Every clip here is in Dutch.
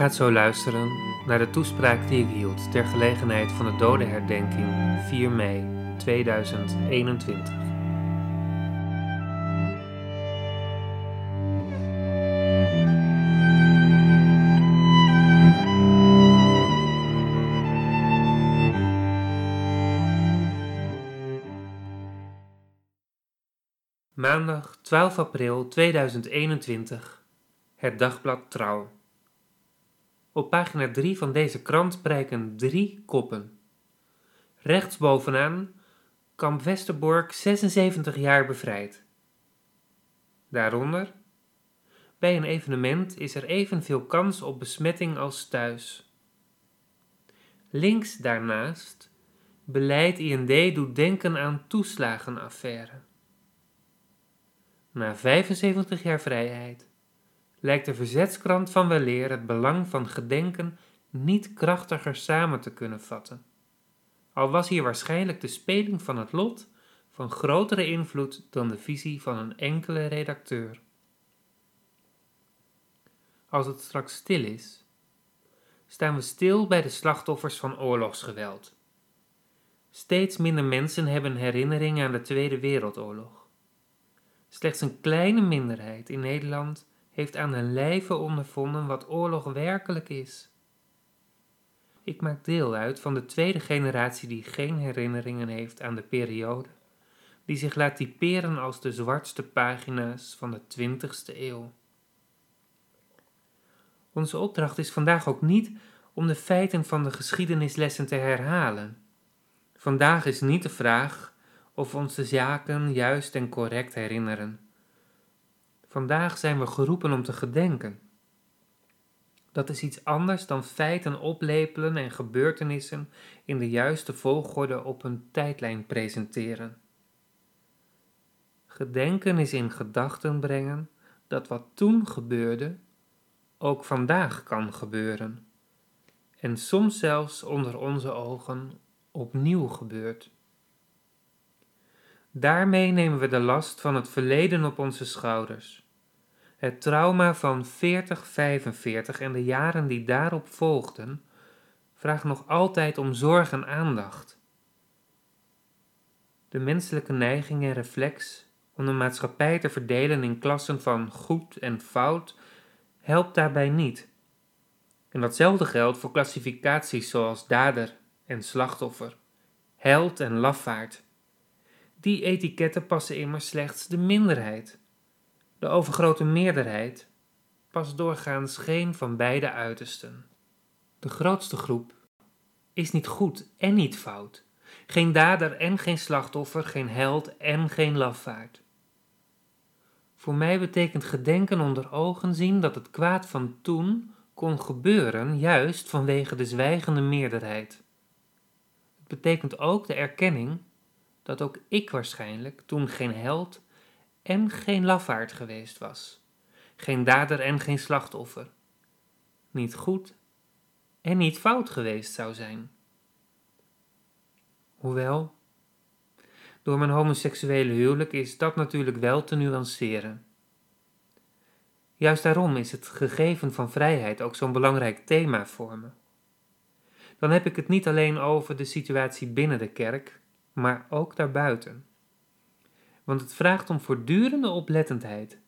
Gaat zo luisteren naar de toespraak die ik hield ter gelegenheid van de dodenherdenking 4 mei 2021. Maandag 12 april 2021, het dagblad Trouw. Op pagina 3 van deze krant prijken drie koppen. Rechtsbovenaan Kamp Westerbork 76 jaar bevrijd. Daaronder Bij een evenement is er evenveel kans op besmetting als thuis. Links daarnaast Beleid IND doet denken aan toeslagenaffaire. Na 75 jaar vrijheid lijkt de verzetskrant van weleer het belang van gedenken niet krachtiger samen te kunnen vatten. Al was hier waarschijnlijk de speling van het lot van grotere invloed dan de visie van een enkele redacteur. Als het straks stil is, staan we stil bij de slachtoffers van oorlogsgeweld. Steeds minder mensen hebben herinneringen aan de Tweede Wereldoorlog. Slechts een kleine minderheid in Nederland heeft aan hun lijve ondervonden wat oorlog werkelijk is. Ik maak deel uit van de tweede generatie die geen herinneringen heeft aan de periode, die zich laat typeren als de zwartste pagina's van de 20ste eeuw. Onze opdracht is vandaag ook niet om de feiten van de geschiedenislessen te herhalen. Vandaag is niet de vraag of we ons de zaken juist en correct herinneren. Vandaag zijn we geroepen om te gedenken. Dat is iets anders dan feiten oplepelen en gebeurtenissen in de juiste volgorde op een tijdlijn presenteren. Gedenken is in gedachten brengen dat wat toen gebeurde ook vandaag kan gebeuren en soms zelfs onder onze ogen opnieuw gebeurt. Daarmee nemen we de last van het verleden op onze schouders. Het trauma van 4045 en de jaren die daarop volgden, vraagt nog altijd om zorg en aandacht. De menselijke neiging en reflex om de maatschappij te verdelen in klassen van goed en fout helpt daarbij niet. En datzelfde geldt voor klassificaties zoals dader en slachtoffer, held en lafaard. Die etiketten passen immers slechts de minderheid. De overgrote meerderheid past doorgaans geen van beide uitersten. De grootste groep is niet goed en niet fout. Geen dader en geen slachtoffer, geen held en geen lafaard. Voor mij betekent gedenken onder ogen zien dat het kwaad van toen kon gebeuren juist vanwege de zwijgende meerderheid. Het betekent ook de erkenning dat ook ik waarschijnlijk toen geen held en geen lafaard geweest was, geen dader en geen slachtoffer, niet goed en niet fout geweest zou zijn. Hoewel, door mijn homoseksuele huwelijk is dat natuurlijk wel te nuanceren. Juist daarom is het gegeven van vrijheid ook zo'n belangrijk thema voor me. Dan heb ik het niet alleen over de situatie binnen de kerk, maar ook daarbuiten. Want het vraagt om voortdurende oplettendheid,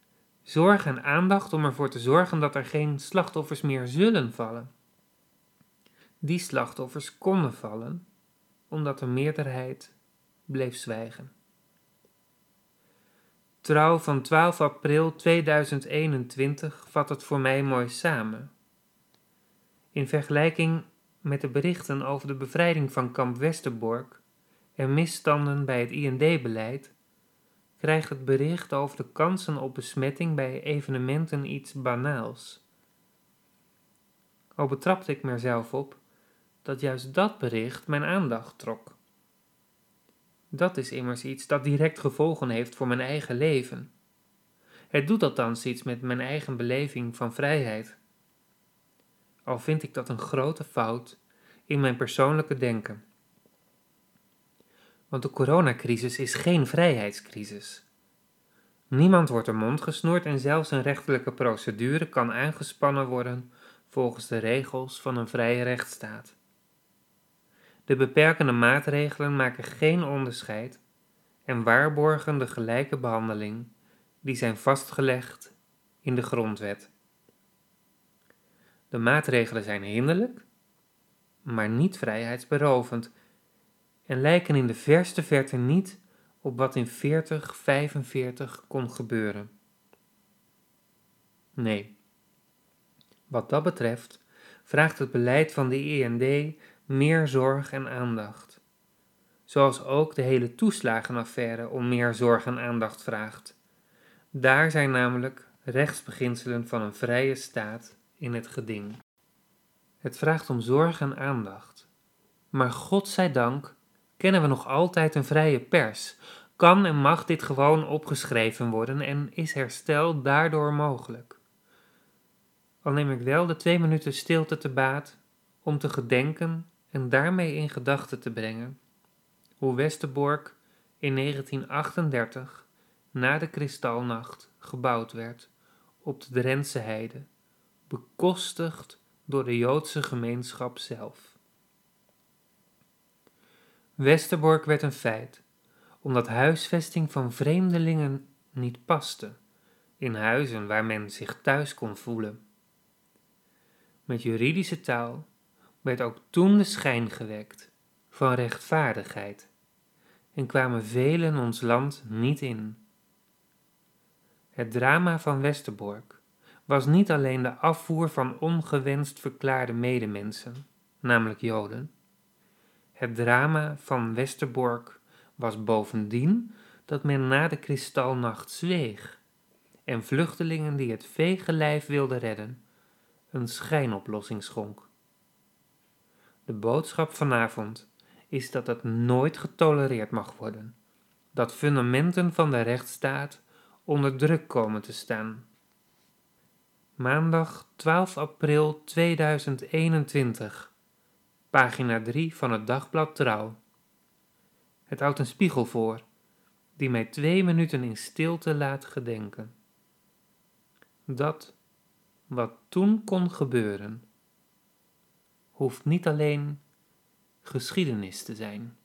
zorg en aandacht om ervoor te zorgen dat er geen slachtoffers meer zullen vallen. Die slachtoffers konden vallen omdat de meerderheid bleef zwijgen. Trouw van 12 april 2021 vat het voor mij mooi samen. In vergelijking met de berichten over de bevrijding van kamp Westerbork en misstanden bij het IND-beleid, krijgt het bericht over de kansen op besmetting bij evenementen iets banaals. Al betrapte ik mezelf op dat juist dat bericht mijn aandacht trok. Dat is immers iets dat direct gevolgen heeft voor mijn eigen leven. Het doet althans iets met mijn eigen beleving van vrijheid. Al vind ik dat een grote fout in mijn persoonlijke denken. Want de coronacrisis is geen vrijheidscrisis. Niemand wordt de mond gesnoerd en zelfs een rechterlijke procedure kan aangespannen worden volgens de regels van een vrije rechtsstaat. De beperkende maatregelen maken geen onderscheid en waarborgen de gelijke behandeling die zijn vastgelegd in de grondwet. De maatregelen zijn hinderlijk, maar niet vrijheidsberovend en lijken in de verste verte niet op wat in 4045 kon gebeuren. Nee, wat dat betreft vraagt het beleid van de IND meer zorg en aandacht. Zoals ook de hele toeslagenaffaire om meer zorg en aandacht vraagt. Daar zijn namelijk rechtsbeginselen van een vrije staat in het geding. Het vraagt om zorg en aandacht. Maar God zij dank kennen we nog altijd een vrije pers. Kan en mag dit gewoon opgeschreven worden en is herstel daardoor mogelijk. Al neem ik wel de twee minuten stilte te baat om te gedenken en daarmee in gedachten te brengen hoe Westerbork in 1938 na de Kristalnacht gebouwd werd op de Drentse heide, bekostigd door de Joodse gemeenschap zelf. Westerbork werd een feit, omdat huisvesting van vreemdelingen niet paste, in huizen waar men zich thuis kon voelen. Met juridische taal werd ook toen de schijn gewekt van rechtvaardigheid en kwamen velen ons land niet in. Het drama van Westerbork was niet alleen de afvoer van ongewenst verklaarde medemensen, namelijk Joden. Het drama van Westerbork was bovendien dat men na de kristalnacht zweeg en vluchtelingen die het vege lijf wilden redden, een schijnoplossing schonk. De boodschap vanavond is dat het nooit getolereerd mag worden, dat fundamenten van de rechtsstaat onder druk komen te staan. Maandag 12 april 2021, pagina 3 van het dagblad Trouw. Het houdt een spiegel voor, die mij twee minuten in stilte laat gedenken. Dat wat toen kon gebeuren, hoeft niet alleen geschiedenis te zijn.